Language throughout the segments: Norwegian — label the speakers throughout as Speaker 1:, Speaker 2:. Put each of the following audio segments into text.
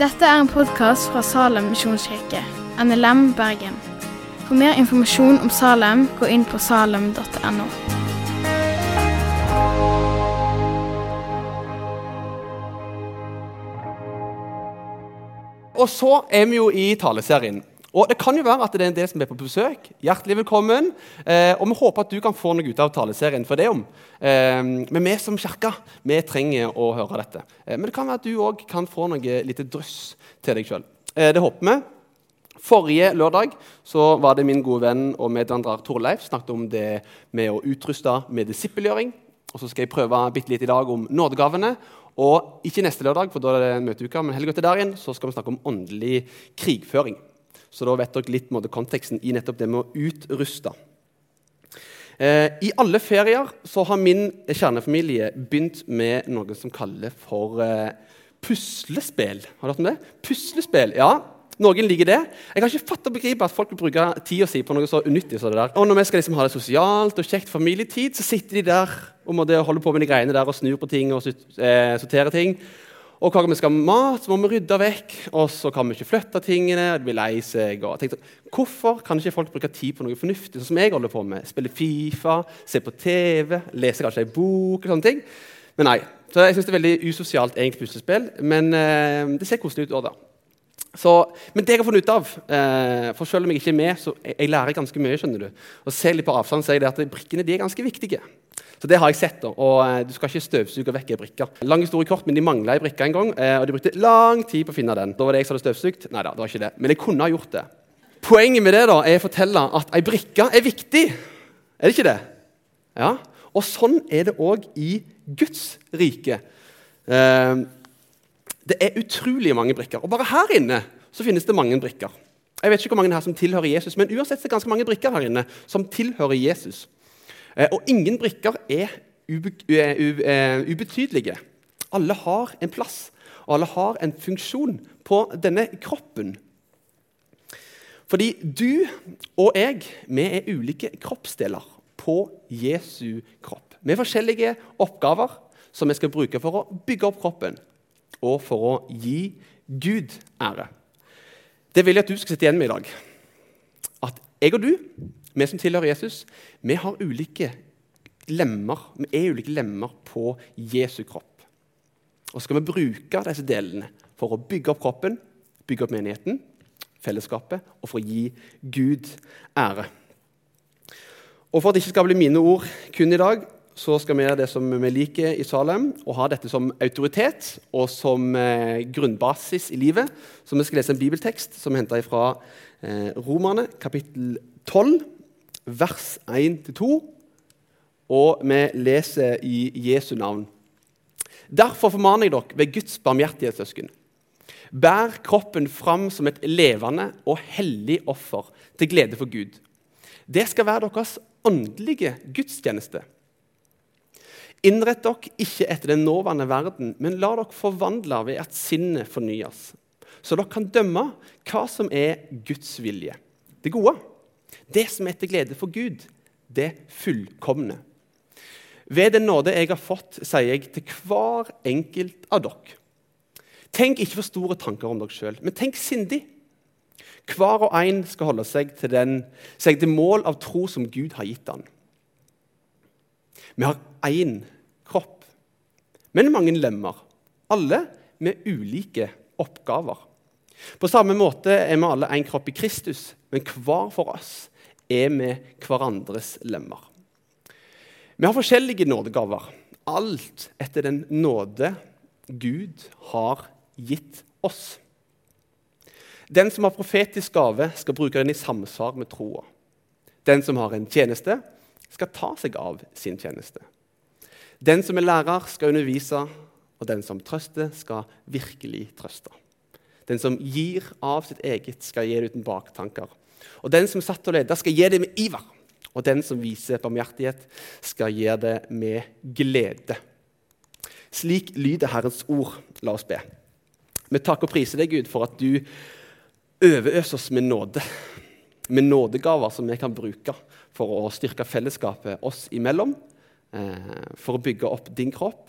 Speaker 1: Dette er en podkast fra Salem misjonskirke, NLM Bergen. For mer informasjon om Salem, gå inn på salem.no.
Speaker 2: Og så er vi jo i taleserien. Og Det kan jo være at det er en del som er på besøk. Hjertelig velkommen. Eh, og Vi håper at du kan få noe ut av taleserien for det om. Eh, men vi som kirke vi trenger å høre dette. Eh, men det kan være at du òg kan få noe lite dryss til deg sjøl. Eh, det håper vi. Forrige lørdag så var det min gode venn og medvandrer Torleif snakket om det med å utruste med disippelgjøring. Og så skal jeg prøve bitte litt i dag om nådegavene. Og ikke neste lørdag, for da er det møteuke, men helga til der igjen så skal vi snakke om åndelig krigføring. Så da vet dere litt måte, konteksten i nettopp det med å utruste. Eh, I alle ferier så har min kjernefamilie begynt med noe som kalles for eh, puslespill. Har du hørt om det? Puslespill, ja. Noen liker det. Jeg har ikke fatt og begripe at folk vil bruke tida si på noe så unyttig som det der. Og når vi skal liksom ha det sosialt og kjekt familietid, så sitter de der og må holde på med de greiene der og snur på ting og eh, sorterer ting. Og hver gang vi skal ha mat, så må vi rydde vekk. Og så kan vi ikke flytte tingene. og de blir lei seg. Og tenkte, hvorfor kan ikke folk bruke tid på noe fornuftig, sånn som jeg holder på med? Spille Fifa, se på TV, lese kanskje ei bok og sånne ting. Men nei. Så jeg syns det er veldig usosialt egentlig puslespill, men eh, det ser koselig ut òg, da. Så, men det jeg har funnet ut av, eh, for selv om jeg ikke er med, så jeg, jeg lærer ganske mye. skjønner du. Og ser litt på avstand, så er det at Brikkene de er ganske viktige. Så det har jeg sett. da, og eh, Du skal ikke støvsuge vekk ei brikke. Lang historie kort, men De mangla ei brikke en gang, eh, og de brukte lang tid på å finne den. Da var det jeg som hadde støvsugd. Nei da, det var ikke det. Men jeg kunne ha gjort det. Poenget med det da, er å fortelle at ei brikke er viktig. Er det ikke det? Ja, Og sånn er det òg i Guds rike. Eh, det er utrolig mange brikker. Og bare her inne så finnes det mange brikker. Jeg vet ikke hvor mange her som tilhører Jesus, men uansett er det ganske mange brikker her inne som tilhører Jesus. Eh, og ingen brikker er ubetydelige. Alle har en plass, og alle har en funksjon på denne kroppen. Fordi du og jeg vi er ulike kroppsdeler på Jesu kropp. Med forskjellige oppgaver som vi skal bruke for å bygge opp kroppen og for å gi Gud ære. Det vil jeg at du skal sitte igjen med i dag. At jeg og du, vi som tilhører Jesus, vi har ulike lemmer. Vi er ulike lemmer på Jesu kropp. Og skal vi bruke disse delene for å bygge opp kroppen, bygge opp menigheten, fellesskapet, og for å gi Gud ære. Og For at det ikke skal bli mine ord kun i dag, så skal vi gjøre det som vi liker i Salem, og ha dette som autoritet og som eh, grunnbasis i livet. Så vi skal lese en bibeltekst som er henta fra eh, Romerne, kapittel 12, vers 1-2. Og vi leser i Jesu navn. Derfor formaner jeg dere ved Guds barmhjertighetssøsken. Bær kroppen fram som et levende og hellig offer til glede for Gud. Det skal være deres åndelige gudstjeneste. Innrett dere ikke etter den nåværende verden, men la dere forvandle ved at sinnet fornyes, så dere kan dømme hva som er Guds vilje. Det gode, det som er til glede for Gud, det fullkomne. Ved den nåde jeg har fått, sier jeg til hver enkelt av dere. Tenk ikke for store tanker om dere sjøl, men tenk sindig. Hver og en skal holde seg til, den, seg til mål av tro som Gud har gitt han. Vi har én kropp, men mange lemmer. Alle med ulike oppgaver. På samme måte er vi alle én kropp i Kristus, men hver for oss er vi hverandres lemmer. Vi har forskjellige nådegaver, alt etter den nåde Gud har gitt oss. Den som har profetisk gave, skal bruke den i samsvar med troa. Den som har en tjeneste, skal ta seg av sin tjeneste. Den som er lærer, skal undervise, og den som trøster, skal virkelig trøste. Den som gir av sitt eget, skal gi det uten baktanker. Og den som satt og leder, skal gi det med iver. Og den som viser barmhjertighet, skal gi det med glede. Slik lyder Herrens ord. La oss be. Vi takker og priser deg, Gud, for at du overøser oss med nåde. Med nådegaver som vi kan bruke for å styrke fellesskapet oss imellom. Eh, for å bygge opp din kropp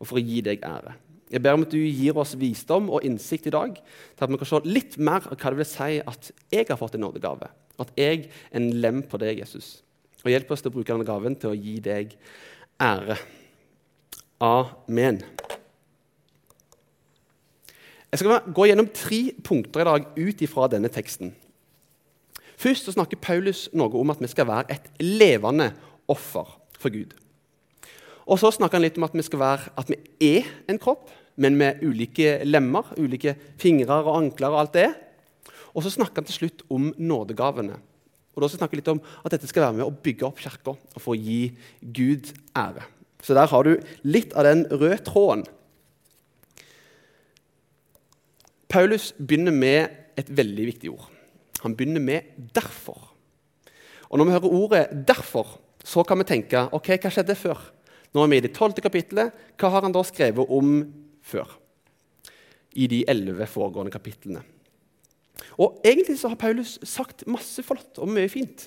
Speaker 2: og for å gi deg ære. Jeg ber om at du gir oss visdom og innsikt i dag til at vi kan se litt mer av hva det vil si at jeg har fått en nådegave. At jeg er en lem på deg, Jesus. Og hjelp oss til å bruke denne gaven til å gi deg ære. Amen. Jeg skal gå gjennom tre punkter i dag ut ifra denne teksten. Først snakker Paulus noe om at vi skal være et levende offer for Gud. Og så snakker han litt om at vi, skal være, at vi er en kropp, men med ulike lemmer, ulike fingre og ankler og alt det. Og så snakker han til slutt om nådegavene. Og da skal jeg snakke litt om at dette skal være med å bygge opp kirka og få gi Gud ære. Så der har du litt av den røde tråden. Paulus begynner med et veldig viktig ord. Han begynner med 'derfor'. Og Når vi hører ordet 'derfor', så kan vi tenke ok, hva skjedde før? Nå er vi i det tolvte kapittelet. Hva har han da skrevet om før? I de elleve foregående kapitlene. Og Egentlig så har Paulus sagt masse flott og mye fint.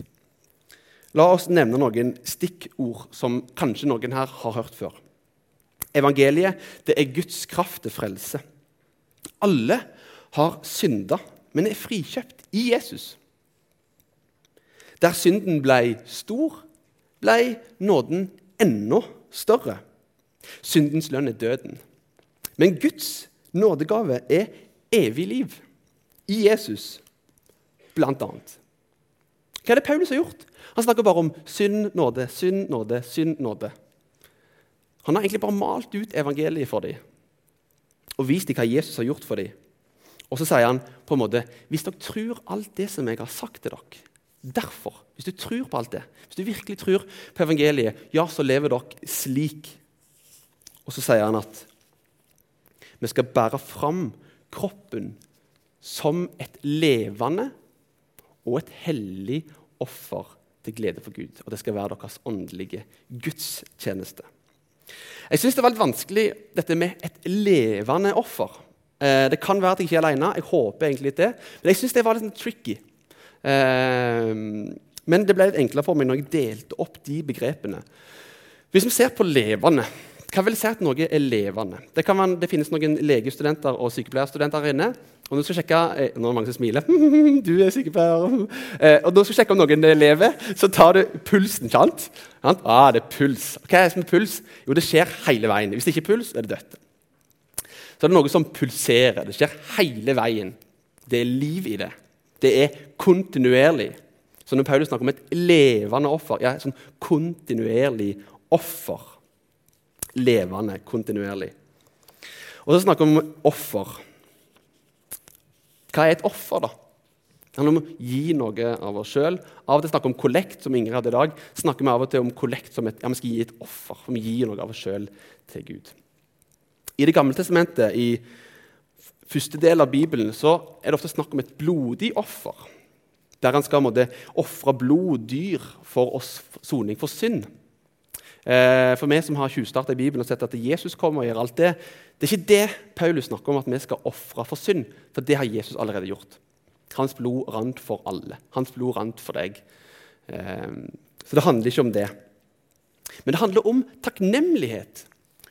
Speaker 2: La oss nevne noen stikkord som kanskje noen her har hørt før. Evangeliet det er Guds kraft til frelse. Alle har synda, men er frikjøpt i Jesus. Der synden ble stor, ble nåden enda større. Syndens lønn er døden. Men Guds nådegave er evig liv i Jesus, blant annet. Hva er det Paulus har gjort? Han snakker bare om synd, nåde, synd, nåde, synd, nåde. Han har egentlig bare malt ut evangeliet for dem og vist dem hva Jesus har gjort for dem. Og så sier han på en måte hvis dere tror alt det som jeg har sagt til dere Derfor, hvis du tror på alt det, hvis du virkelig tror på evangeliet, ja, så lever dere slik. Og så sier han at vi skal bære fram kroppen som et levende og et hellig offer til glede for Gud. Og det skal være deres åndelige gudstjeneste. Jeg syns det var litt vanskelig dette med et levende offer. Eh, det kan være at jeg ikke er alene. Jeg håper egentlig det. Men jeg syns det var litt tricky. Eh, men det ble litt enklere for meg når jeg delte opp de begrepene. Hvis vi ser på levende hva vil si at noe er levende? Det, man, det finnes noen legestudenter og sykepleierstudenter her inne. Og når du skal sjekke, eh, nå er det mange som smiler. du er sykepleier. Eh, og når du skal sjekke om noen lever, så tar du pulsen. sant? Ah, det er puls. Hva er det som er puls? Jo, det skjer hele veien. Hvis det ikke er puls, er det dødt. Så er det noe som pulserer. Det skjer hele veien. Det er liv i det. Det er kontinuerlig. Så når Paulus snakker om et levende offer ja, sånn kontinuerlig offer levende kontinuerlig. Og så snakker vi om offer. Hva er et offer, da? Det handler om å gi noe av oss sjøl. Av og til snakker vi om kollekt, som Ingrid hadde i dag. snakker vi av og til om kollekt som et, ja, vi skal gi et offer. Vi gir noe av oss sjøl til Gud. I Det gamle testamentet, i første del av Bibelen, så er det ofte snakk om et blodig offer. Der han skal ofre blod, dyr, for oss soning for synd. Eh, for vi som har tjuvstarta i Bibelen og sett at Jesus kommer og gjør alt det, det er ikke det Paulus snakker om, at vi skal ofre for synd. For det har Jesus allerede gjort. Hans blod rant for alle. Hans blod rant for deg. Eh, så det handler ikke om det. Men det handler om takknemlighet.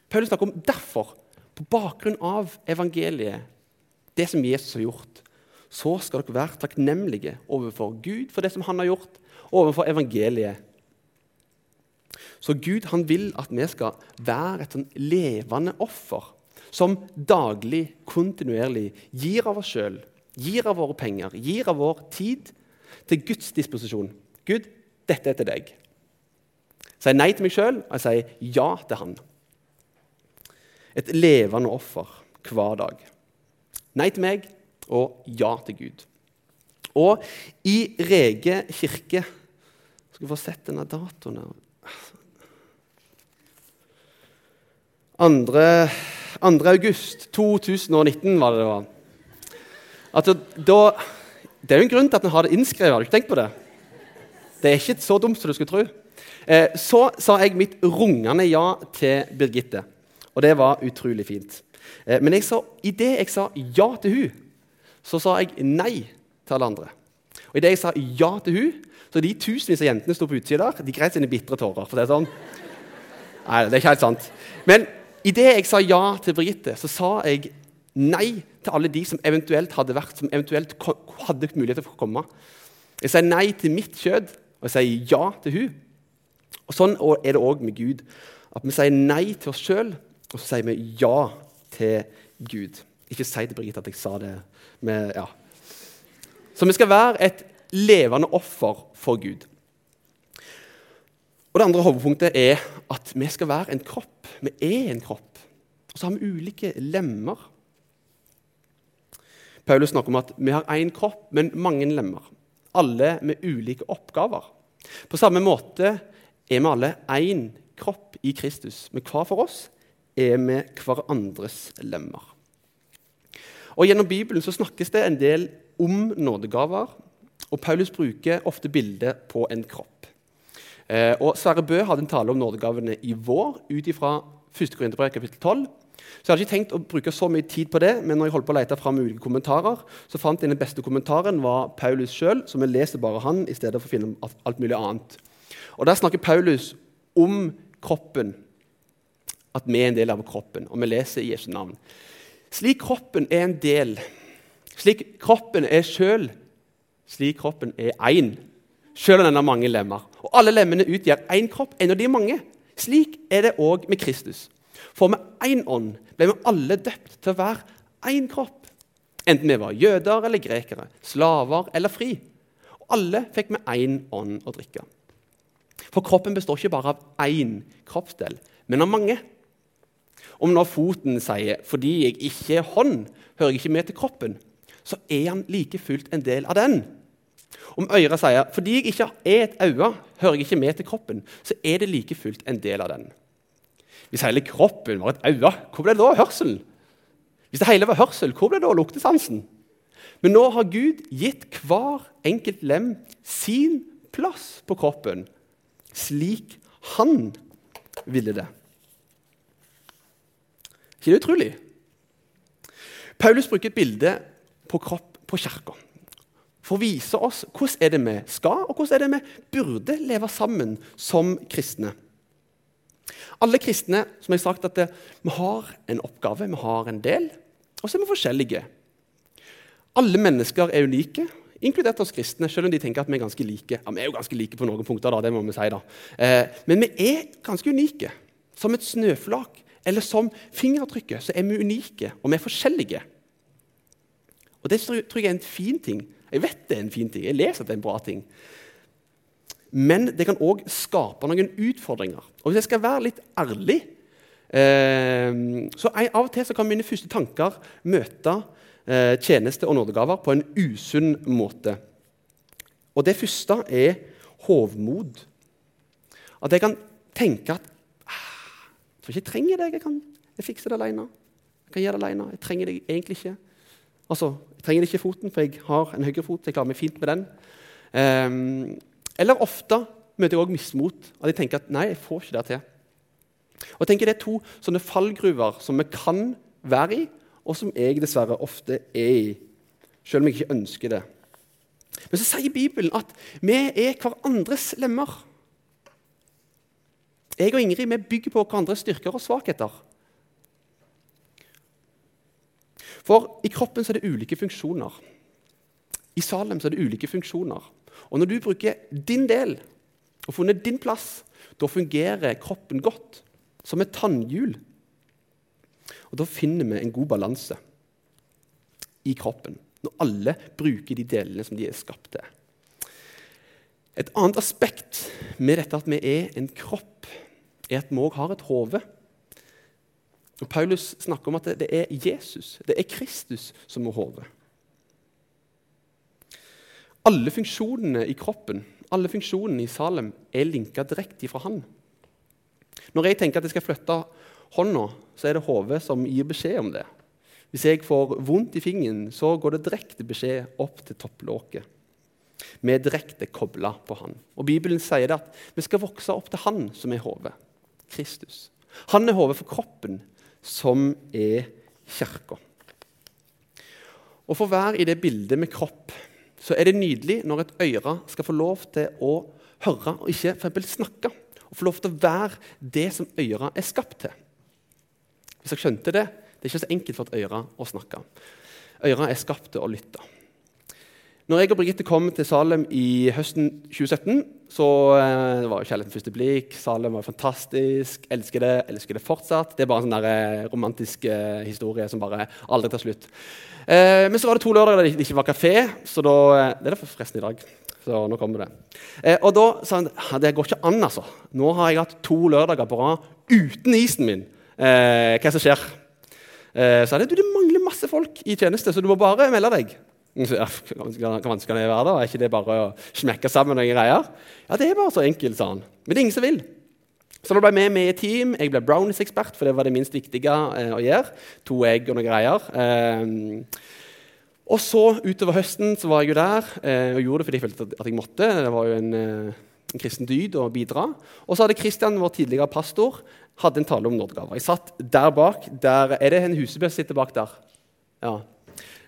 Speaker 2: Paulus snakker om derfor, på bakgrunn av evangeliet, det som Jesus har gjort, så skal dere være takknemlige overfor Gud for det som han har gjort, og overfor evangeliet så Gud han vil at vi skal være et sånn levende offer som daglig, kontinuerlig gir av oss sjøl, gir av våre penger, gir av vår tid til Guds disposisjon. Gud, dette er til deg. Jeg sier nei til meg sjøl, og jeg sier ja til Han. Et levende offer hver dag. Nei til meg og ja til Gud. Og i Rege kirke Skal vi få sett denne datoen her 2. august 2019 var det det var. Altså, da, det er jo en grunn til at en har det innskrevet. Har du ikke tenkt på det? Det er ikke så dumt som du skulle tro. Eh, så sa jeg mitt rungende ja til Birgitte, og det var utrolig fint. Eh, men jeg sa, idet jeg sa ja til hun, så sa jeg nei til alle andre. Og idet jeg sa ja til hun, så de tusenvis av jentene sto på utsida der, de greit sine bitre tårer. for det er sånn. Nei, det er ikke helt sant. Men Idet jeg sa ja til Birgitte, så sa jeg nei til alle de som eventuelt hadde vært, som eventuelt hadde mulighet til å komme. Jeg sier nei til mitt kjød, og jeg sier ja til hun. Og Sånn er det òg med Gud. At vi sier nei til oss sjøl, og så sier vi ja til Gud. Ikke si til Birgitte at jeg sa det. Med, ja. Så vi skal være et levende offer for Gud. Og Det andre hovedpunktet er at vi skal være en kropp. Vi er en kropp. Og så har vi ulike lemmer. Paulus snakker om at vi har én kropp, men mange lemmer. Alle med ulike oppgaver. På samme måte er vi alle én kropp i Kristus, men hver for oss er vi hverandres lemmer. Og Gjennom Bibelen så snakkes det en del om nådegaver, og Paulus bruker ofte bildet på en kropp. Eh, og Sverre Bø hadde en tale om nådegavene i vår ut ifra 1. Korinterbrev kapittel 12. Så Jeg hadde ikke tenkt å bruke så mye tid på det, men når jeg holdt på å lete fram ulike kommentarer, så fant jeg den beste kommentaren var Paulus sjøl, så vi leser bare han i stedet for å finne alt mulig annet. Og Der snakker Paulus om kroppen, at vi er en del av kroppen, og vi leser i Jesu navn. Slik kroppen er en del, slik kroppen er sjøl, slik kroppen er én, sjøl om den har mange lemmer. Og alle lemmene utgjør én kropp, en av de mange. Slik er det òg med Kristus. For med én ånd ble vi alle døpt til å være én kropp. Enten vi var jøder eller grekere, slaver eller fri. Og alle fikk med én ånd å drikke. For kroppen består ikke bare av én kroppsdel, men av mange. Om når foten sier 'fordi jeg ikke er hånd, hører jeg ikke med til kroppen', så er han like fullt en del av den. Om øret sier 'fordi jeg ikke er et øye, hører jeg ikke med til kroppen', så er det like fullt en del av den. Hvis hele kroppen var et øye, hvor ble det da hørselen? Hvis det hele var hørsel, hvor ble det da luktesansen? Men nå har Gud gitt hver enkelt lem sin plass på kroppen slik han ville det. Ikke det utrolig? Paulus bruker et bilde på kropp på kirka for å vise oss hvordan er det vi skal og hvordan er det vi burde leve sammen som kristne. Alle kristne som jeg sagt at det, vi har en oppgave, vi har en del, og så er vi forskjellige. Alle mennesker er unike, inkludert oss kristne, selv om de tenker at vi er ganske like. Ja, Vi er jo ganske like på noen punkter, da, det må vi si. da. Eh, men vi er ganske unike. Som et snøflak eller som fingeravtrykket så er vi unike, og vi er forskjellige. Og Det tror jeg er en fin ting. Jeg vet det er en fin ting. Jeg leser at det er en bra ting. Men det kan òg skape noen utfordringer. Og Hvis jeg skal være litt ærlig eh, så Av og til kan mine første tanker møte eh, tjeneste og nådegaver på en usunn måte. Og Det første er hovmod. At jeg kan tenke at ah, jeg trenger deg. Jeg kan jeg fikser det alene. Jeg kan gjøre det alene. Jeg trenger deg egentlig ikke. Altså, Jeg trenger ikke foten, for jeg har en høyre fot. Jeg klarer meg fint med den. Um, eller ofte møter jeg også mismot. At jeg tenker at nei, jeg får ikke det til. Og jeg tenker Det er to sånne fallgruver som vi kan være i, og som jeg dessverre ofte er i, selv om jeg ikke ønsker det. Men så sier Bibelen at vi er hverandres lemmer. Jeg og Ingrid vi bygger på hverandres styrker og svakheter. For i kroppen så er det ulike funksjoner. I Salem så er det ulike funksjoner. Og når du bruker din del og funnet din plass, da fungerer kroppen godt, som et tannhjul. Og Da finner vi en god balanse i kroppen, når alle bruker de delene som de er skapt til. Et annet aspekt med dette at vi er en kropp, er at vi òg har et hode. Paulus snakker om at det er Jesus, det er Kristus, som er hodet. Alle funksjonene i kroppen, alle funksjonene i Salem, er linka direkte fra han. Når jeg tenker at jeg skal flytte hånda, så er det hodet som gir beskjed om det. Hvis jeg får vondt i fingeren, så går det direkte beskjed opp til topplåket. Vi er direkte kobla på han. Og Bibelen sier det at vi skal vokse opp til han som er hodet. Kristus. Han er hodet for kroppen, som er kirka. Og For å være i det bildet med kropp så er det nydelig når et øre skal få lov til å høre og ikke eksempel, snakke. Og få lov til å være det som øret er skapt til. Hvis dere skjønte det, det er ikke så enkelt for et øre å snakke. Øra er skapt til å lytte. Når jeg og Birgitte kom til Salem i høsten 2017, så eh, det var jo kjærligheten første blikk. Salem var fantastisk. Elsker det, elsker det fortsatt. Det er bare en sånn eh, romantisk eh, historie som bare aldri tar slutt. Eh, men så var det to lørdager der det ikke var kafé, så da eh, Det er det forresten i dag. Så nå kommer det. Eh, og da sa han det går ikke an, altså. Nå har jeg hatt to lørdager på rad uten isen min. hva er det som skjer? Eh, sa han du, det mangler masse folk i tjeneste, så du må bare melde deg. Hva vanskelig kan det være? da? Er ikke det bare å smekke sammen noen greier? Ja, det er bare så enkelt, sa han. Men det er ingen som vil. Så da ble jeg med i team. Jeg ble brownies-ekspert, for det var det minst viktige eh, å gjøre. To egg og noen greier. Eh, og så utover høsten så var jeg jo der eh, og gjorde det fordi jeg følte at jeg måtte. Det var jo en, eh, en kristen dyd å bidra. Og så hadde Kristian, vår tidligere pastor, hadde en tale om nådegaver. Jeg satt der bak. Der, er det en Husebø som sitter bak der? Ja.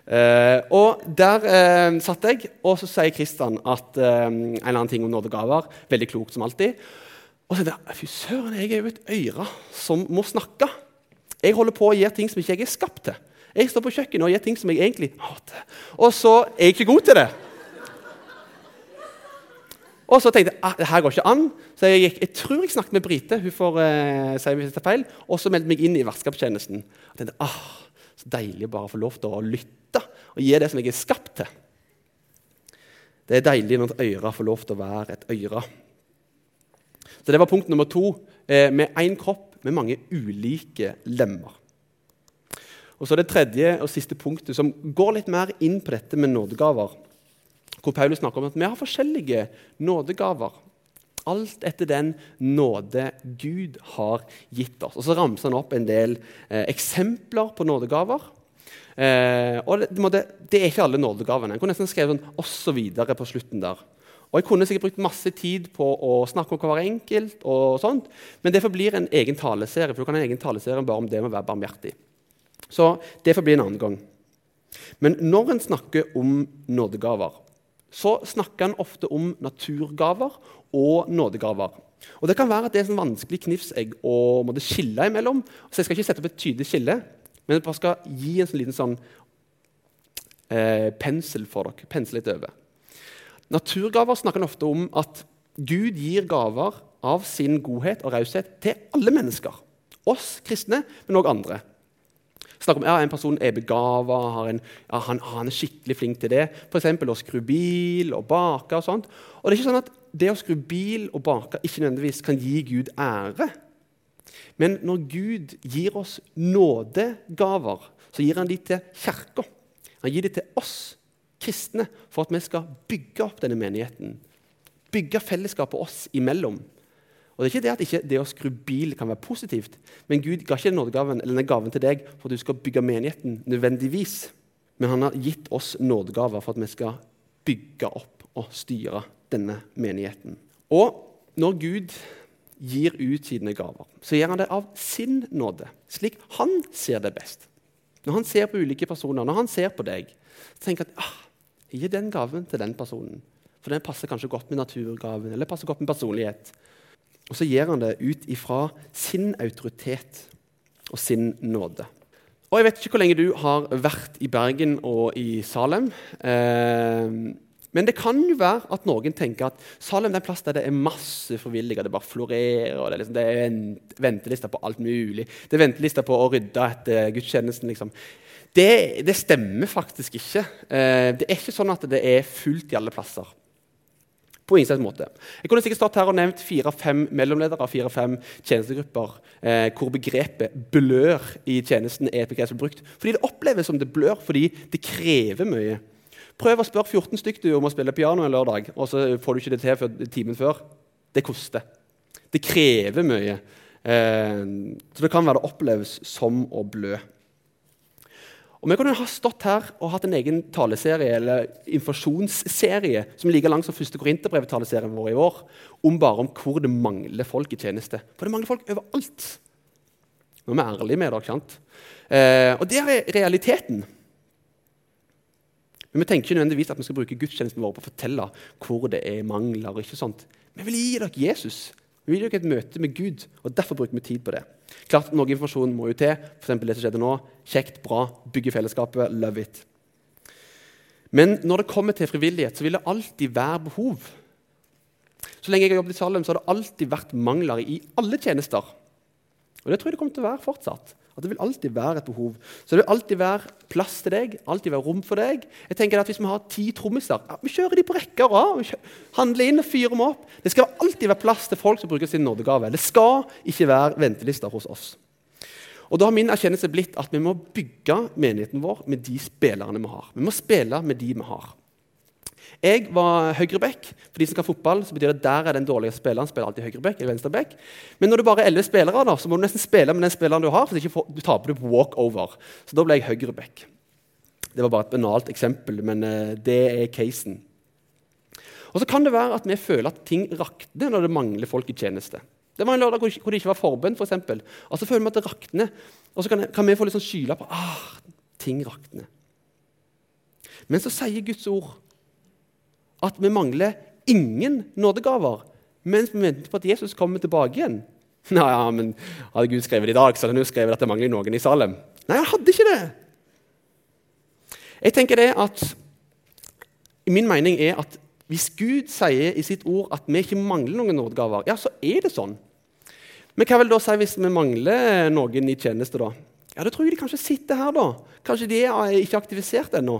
Speaker 2: Uh, og Der uh, satt jeg, og så sier Kristian at uh, en eller annen ting om nådegaver. Veldig klokt som alltid. Og så tenkte jeg fy søren, jeg er jo et øre som må snakke. Jeg holder på å gjøre ting som ikke jeg er skapt til. Jeg står på kjøkkenet og gjør ting som jeg egentlig hater. Og så er jeg ikke god til det. Og så tenkte jeg ah, her går ikke an. Så jeg, gikk, jeg tror jeg snakket med Brite, hun får eh, si hvis jeg tar feil, og så meldte meg inn i vertskapstjenesten. Og tenkte, ah, Så deilig å få lov til å lytte og gi det som jeg er skapt til. Det er deilig når et øre får lov til å være et øre. Så Det var punkt nummer to. Eh, med én kropp med mange ulike lemmer. Og så det tredje og siste punktet, som går litt mer inn på dette med nådegaver hvor Paulus snakker om at vi har forskjellige nådegaver. Alt etter den nåde Gud har gitt oss. Og Så ramser han opp en del eh, eksempler på nådegaver. Eh, og det, det, det, er ikke alle nådegavene. Jeg kunne nesten skrevet sånn 'osv.' på slutten der. Og Jeg kunne sikkert brukt masse tid på å snakke om hver enkelt, og sånt, men det forblir en egen taleserie. for du kan ha en egen taleserie bare om det med å være barmhjertig. Så det får bli en annen gang. Men når en snakker om nådegaver, så snakker han ofte om naturgaver og nådegaver. Og Det kan være at det er en sånn vanskelig knivsegg å måtte skille imellom. Så Jeg skal ikke sette opp et tydelig skille, men jeg bare skal gi en sånn liten sånn, eh, pensel for dere. Pensel litt over. Naturgaver snakker han ofte om at Gud gir gaver av sin godhet og raushet til alle mennesker. Oss kristne, men òg andre. Snakk om ja, en person er begava, ja, han, han, er skikkelig flink til det. F.eks. å skru bil og bake. og sånt. Og det er ikke sånn at det å skru bil og bake ikke nødvendigvis kan gi Gud ære. Men når Gud gir oss nådegaver, så gir han de til kirka. Han gir de til oss kristne for at vi skal bygge opp denne menigheten. Bygge fellesskapet oss imellom. Og Det er ikke det at ikke det å skru bil kan være positivt, men Gud ga ikke nådegaven denne gaven til deg for at du skal bygge menigheten nødvendigvis. Men han har gitt oss nådegaver for at vi skal bygge opp og styre denne menigheten. Og når Gud gir ut sine gaver, så gjør han det av sin nåde, slik han ser det best. Når han ser på ulike personer, når han ser på deg, så tenker han at ah, gi den gaven til den personen. For den passer kanskje godt med naturgaven eller passer godt med personlighet. Og så gir han det ut ifra sin autoritet og sin nåde. Og Jeg vet ikke hvor lenge du har vært i Bergen og i Salem. Eh, men det kan jo være at noen tenker at Salem er en plass der det er masse forvillinger. Det bare florerer. og Det er, liksom, det er ventelister på alt mulig. Det er ventelister på å rydde etter gudstjenesten. Liksom. Det, det, stemmer faktisk ikke. Eh, det er ikke sånn at det er fullt i alle plasser. På ingen slags måte. Jeg kunne sikkert stått her og nevnt fire-fem mellomledere fire-fem tjenestegrupper eh, hvor begrepet 'blør' i tjenesten er et begrep som brukt. Fordi det oppleves som det blør, fordi det krever mye. Prøv å spørre 14 stykker om å spille piano en lørdag, og så får du ikke det til før timen før. Det koster. Det krever mye. Eh, så det kan være det oppleves som å blø. Og Vi kunne ha stått her og hatt en egen taleserie eller informasjonsserie som er like lang som første Korinterbrev-taleserien vår i år, om bare om hvor det mangler folk i tjeneste. For det mangler folk overalt. Nå er vi ærlige med dere. sant? Eh, og det er realiteten. Men vi tenker ikke nødvendigvis at vi skal bruke gudstjenesten vår på å fortelle hvor det er mangler. og ikke sånt. Vi vil gi dere Jesus. Vi vil gi dere et møte med Gud, og derfor bruker vi tid på det. Klart, Noe informasjon må jo til. For det som skjedde nå. Kjekt, bra, bygge fellesskapet. Love it. Men når det kommer til frivillighet, så vil det alltid være behov. Så lenge jeg har jobbet i Salem, så har det alltid vært mangler i alle tjenester. Og det tror jeg det kommer til å være fortsatt. At det vil alltid være et behov. Så det vil alltid være plass til deg, alltid være rom for deg. Jeg tenker at Hvis vi har ti trommiser, ja, vi kjører de på rekke og rad. Handler inn og fyrer dem opp. Det skal alltid være plass til folk som bruker sin nådegave. Det skal ikke være ventelister hos oss. Og Da har min erkjennelse blitt at vi må bygge menigheten vår med de spillerne vi har. Vi må spille med de vi har. Jeg var høyreback. For de som kan fotball, så betyr det at der er den dårlige spilleren. spiller alltid høyreback eller venstreback. Men når du bare er elleve spillere, da, så må du nesten spille med den spilleren du har. for ikke du taper du walkover. Så da ble jeg høyreback. Det var bare et banalt eksempel, men uh, det er casen. Og så kan det være at vi føler at ting rakner når det mangler folk i tjeneste. Det var en lørdag hvor det ikke var forbønn, f.eks. For og så føler vi at det rakner. Og så kan, kan vi få litt sånn skyla på ah, ting rakner. Men så sier Guds ord at vi mangler ingen nådegaver mens vi venter på at Jesus kommer tilbake igjen. Nei, ja, men Hadde Gud skrevet det i dag, så hadde han jo skrevet at det mangler noen i Salem. Nei, han hadde ikke det. Jeg tenker det at Min mening er at hvis Gud sier i sitt ord at vi ikke mangler noen nådegaver, ja, så er det sånn. Men hva vil det da si hvis vi mangler noen i tjeneste? da? Ja, Da tror jeg de kanskje sitter her. da. Kanskje de er ikke aktivisert ennå.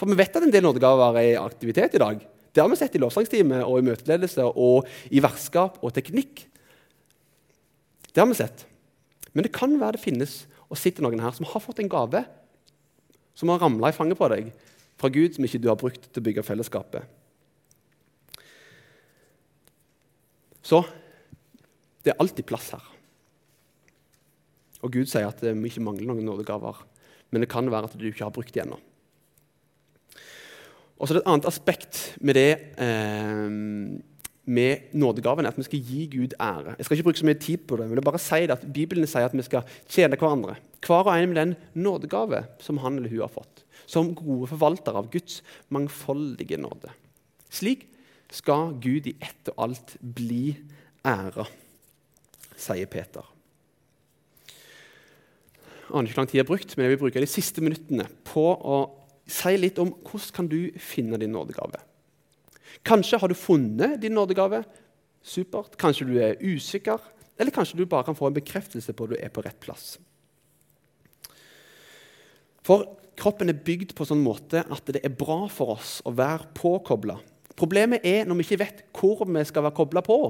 Speaker 2: For vi vet at en del nådegaver er i aktivitet i dag. Det har vi sett i lovsangstime og i møteledelse og i vertskap og teknikk. Det har vi sett. Men det kan være det finnes og sitter noen her som har fått en gave som har ramla i fanget på deg fra Gud, som ikke du har brukt til å bygge fellesskapet. Så det er alltid plass her. Og Gud sier at vi ikke mangler noen nådegaver. Men det kan være at du ikke har brukt dem ennå. Og så er det et annet aspekt med det eh, med nådegaven at vi skal gi Gud ære. Jeg skal ikke bruke så mye tid på det, men jeg vil bare si det at Bibelen sier at vi skal tjene hverandre. Hver og en med den nådegave som han eller hun har fått. Som gode forvaltere av Guds mangfoldige nåde. Slik skal Gud i ett og alt bli æra, sier Peter. Jeg aner ikke hvor lang tid jeg har brukt, men jeg vil bruke de siste minuttene på å si litt om hvordan kan du finne din nådegave. Kanskje har du funnet din nådegave. Supert. Kanskje du er usikker. Eller kanskje du bare kan få en bekreftelse på at du er på rett plass. For kroppen er bygd på sånn måte at det er bra for oss å være påkobla. Problemet er når vi ikke vet hvor vi skal være kobla på.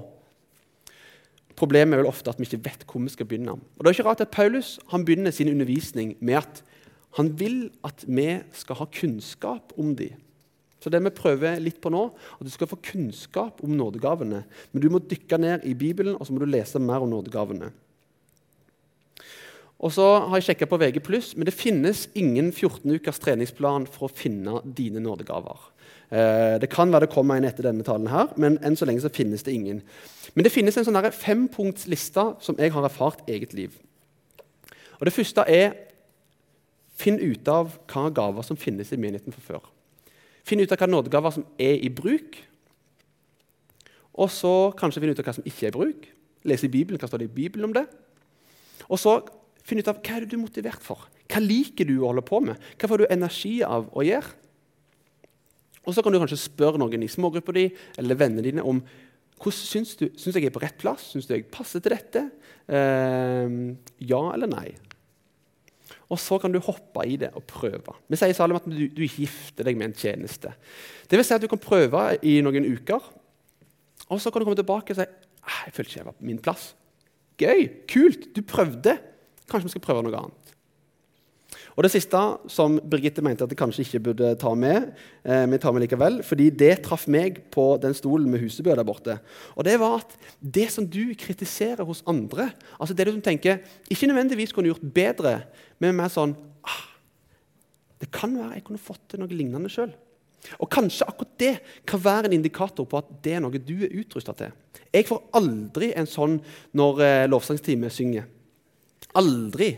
Speaker 2: Problemet er vel ofte at vi ikke vet hvor vi skal begynne. Og det er ikke rart at Paulus begynner sin undervisning med at han vil at vi skal ha kunnskap om de. Så det vi prøver litt på nå, at du skal få kunnskap om nådegavene. Men du må dykke ned i Bibelen og så må du lese mer om nådegavene. Og så har jeg sjekka på VG+, men det finnes ingen 14 ukers treningsplan for å finne dine nådegaver. Eh, det kan være det kommer en etter denne talen, her, men enn så lenge så finnes det ingen. Men det finnes en sånn fempunktsliste som jeg har erfart eget liv. Og Det første er Finn ut av hva gaver som finnes i menigheten fra før. Finn ut av hva nådegaver som er i bruk. Og så kanskje finne ut av hva som ikke er i bruk. Lese i Bibelen, hva står det i Bibelen om det. Og så finne ut av hva er du er motivert for. Hva liker du å holde på med? Hva får du energi av å gjøre? Og så kan du kanskje spørre noen i smågruppa di eller vennene dine om hvordan syns du syns jeg er på rett plass. Syns du jeg passer til dette? Eh, ja eller nei? Og så kan du hoppe i det og prøve. Vi sier i Salem at du, du gifter deg med en tjeneste. Det vil si at du kan prøve i noen uker, og så kan du komme tilbake og si «Ah, jeg følte ikke jeg var på min plass. Gøy! Kult! Du prøvde. Kanskje vi skal prøve noe annet. Og Det siste som Birgitte mente at jeg kanskje ikke burde ta med, eh, men tar med likevel, fordi det traff meg på den stolen med husebø der borte. Og Det var at det som du kritiserer hos andre, altså det du tenker ikke nødvendigvis kunne gjort bedre, men mer sånn ah, Det kan være jeg kunne fått til noe lignende sjøl. Og Kanskje akkurat det kan være en indikator på at det er noe du er utrusta til. Jeg får aldri en sånn når eh, lovsangsteamet synger. Aldri.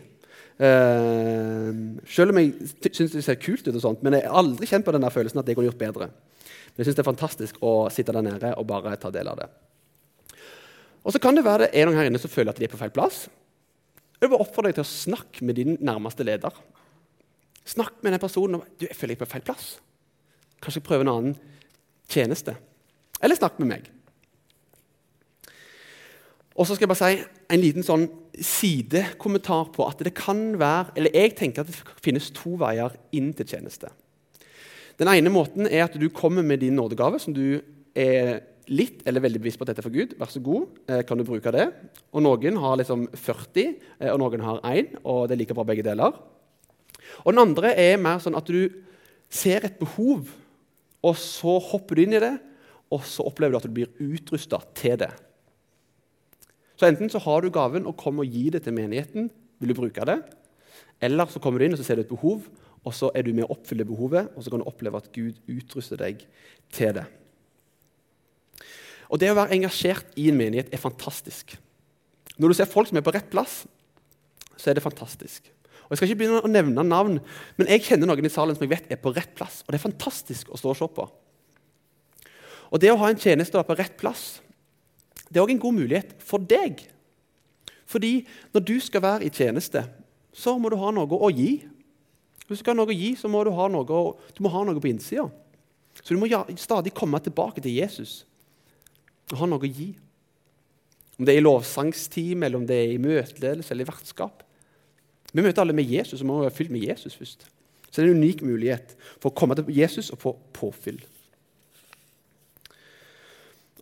Speaker 2: Uh, selv om jeg syns det ser kult ut, og sånt, men jeg har aldri kjent på denne følelsen at jeg kunne gjort bedre. Men jeg syns det er fantastisk å sitte der nede og bare ta del av det. Og så kan det være det er noen her inne som føler at de er på feil plass. Jeg vil oppfordre deg til å snakke med din nærmeste leder. Snakk med den personen om du, jeg føler jeg på feil plass. Kanskje prøve en annen tjeneste. Eller snakk med meg. Og så skal jeg bare si en liten sånn sidekommentar på at det kan være Eller jeg tenker at det finnes to veier inn til tjeneste. Den ene måten er at du kommer med din nådegave, som du er litt eller veldig bevisst på at dette er for Gud. Vær så god, eh, kan du bruke det? Og Noen har liksom 40, eh, og noen har 1, og det er like bra begge deler. Og Den andre er mer sånn at du ser et behov, og så hopper du inn i det, og så opplever du at du blir utrusta til det. Så Enten så har du gaven og kommer og gir det til menigheten, vil du bruke det, eller så kommer du inn og så ser du et behov, og så er du med å oppfylle behovet, og så kan du oppleve at Gud utruster deg til det. Og Det å være engasjert i en menighet er fantastisk. Når du ser folk som er på rett plass, så er det fantastisk. Og Jeg skal ikke begynne å nevne navn, men jeg kjenner noen i salen som jeg vet er på rett plass. Og det er fantastisk å stå og se på. Og Det å ha en tjeneste på rett plass det er òg en god mulighet for deg. Fordi når du skal være i tjeneste, så må du ha noe å gi. Hvis du skal ha noe å gi, så må du ha noe, du ha noe på innsida. Så du må stadig komme tilbake til Jesus og ha noe å gi. Om det er i lovsangsteam, eller om det er i møteledelse eller i vertskap. Vi møter alle med Jesus, og må være fylt med Jesus først. Så det er en unik mulighet for å komme til Jesus og få påfyll.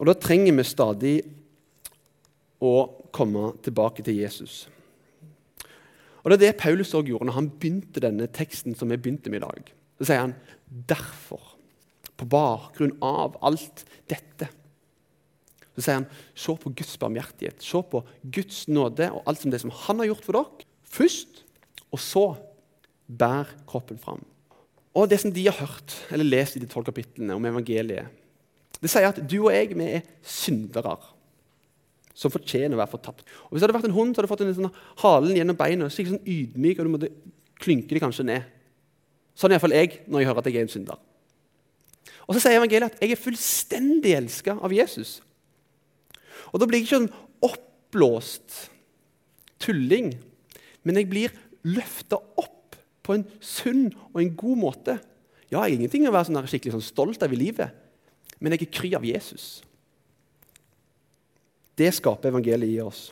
Speaker 2: Og Da trenger vi stadig å komme tilbake til Jesus. Og Det er det Paulus også gjorde når han begynte denne teksten som vi begynte med i dag. Så sier han derfor, på bakgrunn av alt dette Så sier han se på Guds barmhjertighet, se på Guds nåde og alt som det som han har gjort for dere, først, og så bær kroppen fram. Og Det som de har hørt eller lest i de tolv kapitlene om evangeliet, det sier at du og jeg vi er syndere som fortjener å være fortapt. Og Hvis det hadde vært en hund, så hadde du fått en sånn halen gjennom beina. Så sånn ydmyk, og du måtte klynke det kanskje ned. Sånn er iallfall jeg når jeg hører at jeg er en synder. Og Så sier evangeliet at jeg er fullstendig elska av Jesus. Og Da blir jeg ikke en oppblåst tulling, men jeg blir løfta opp på en sunn og en god måte. Ja, jeg har ingenting å være sånn skikkelig sånn stolt av i livet, men jeg er kry av Jesus. Det skaper evangeliet i oss.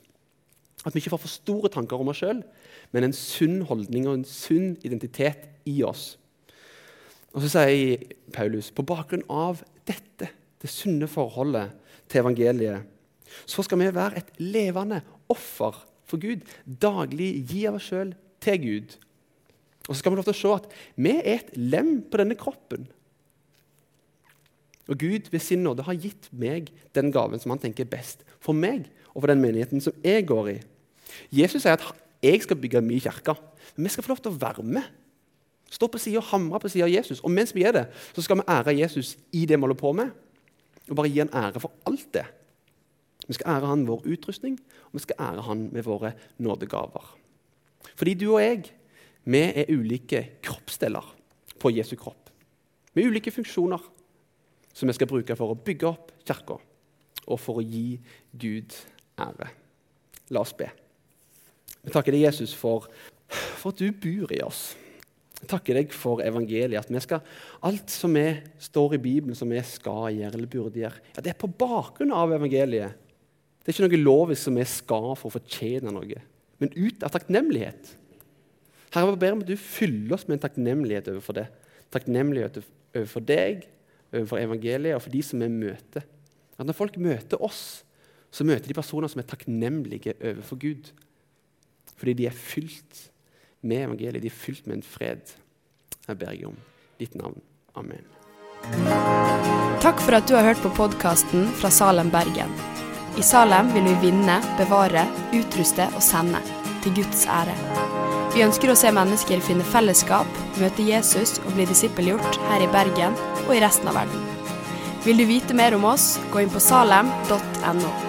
Speaker 2: At vi ikke får for store tanker om oss sjøl, men en sunn holdning og en sunn identitet i oss. Og Så sier Paulus på bakgrunn av dette, det sunne forholdet til evangeliet, så skal vi være et levende offer for Gud. Daglig gi av oss sjøl til Gud. Og så skal vi lov til å se at vi er et lem på denne kroppen. Og Gud ved sin nåde har gitt meg den gaven som han tenker er best for meg og for den menigheten som jeg går i. Jesus sier at jeg skal bygge mye kirke, men vi skal få lov til å være med. Stå på sida og hamre på sida av Jesus. Og mens vi er det, så skal vi ære Jesus i det vi holder på med. Og bare gi han ære for alt det. Vi skal ære han vår utrustning, og vi skal ære han med våre nådegaver. Fordi du og jeg, vi er ulike kroppsdeler på Jesu kropp. Med ulike funksjoner som vi skal bruke for å bygge opp kirka og for å gi Gud ære. La oss be. Vi takker deg, Jesus, for, for at du bor i oss. Jeg takker deg for evangeliet. At vi skal, alt som vi står i Bibelen som vi skal gjøre eller burde gjøre, ja, det er på bakgrunn av evangeliet. Det er ikke noe lovisk som vi skal for å fortjene noe, men ut av takknemlighet. Herre, jeg ber om at du fyller oss med en takknemlighet overfor det. Takknemlighet overfor deg, overfor evangeliet og for de som vi møter. At Når folk møter oss, så møter de personer som er takknemlige overfor Gud. Fordi de er fylt med evangeliet, de er fylt med en fred. Jeg ber jeg om ditt navn. Amen.
Speaker 3: Takk for at du har hørt på podkasten fra Salem, Bergen. I Salem vil vi vinne, bevare, utruste og sende. Til Guds ære. Vi ønsker å se mennesker finne fellesskap, møte Jesus og bli disippelgjort her i Bergen og i resten av verden. Vil du vite mer om oss, gå inn på salem.no.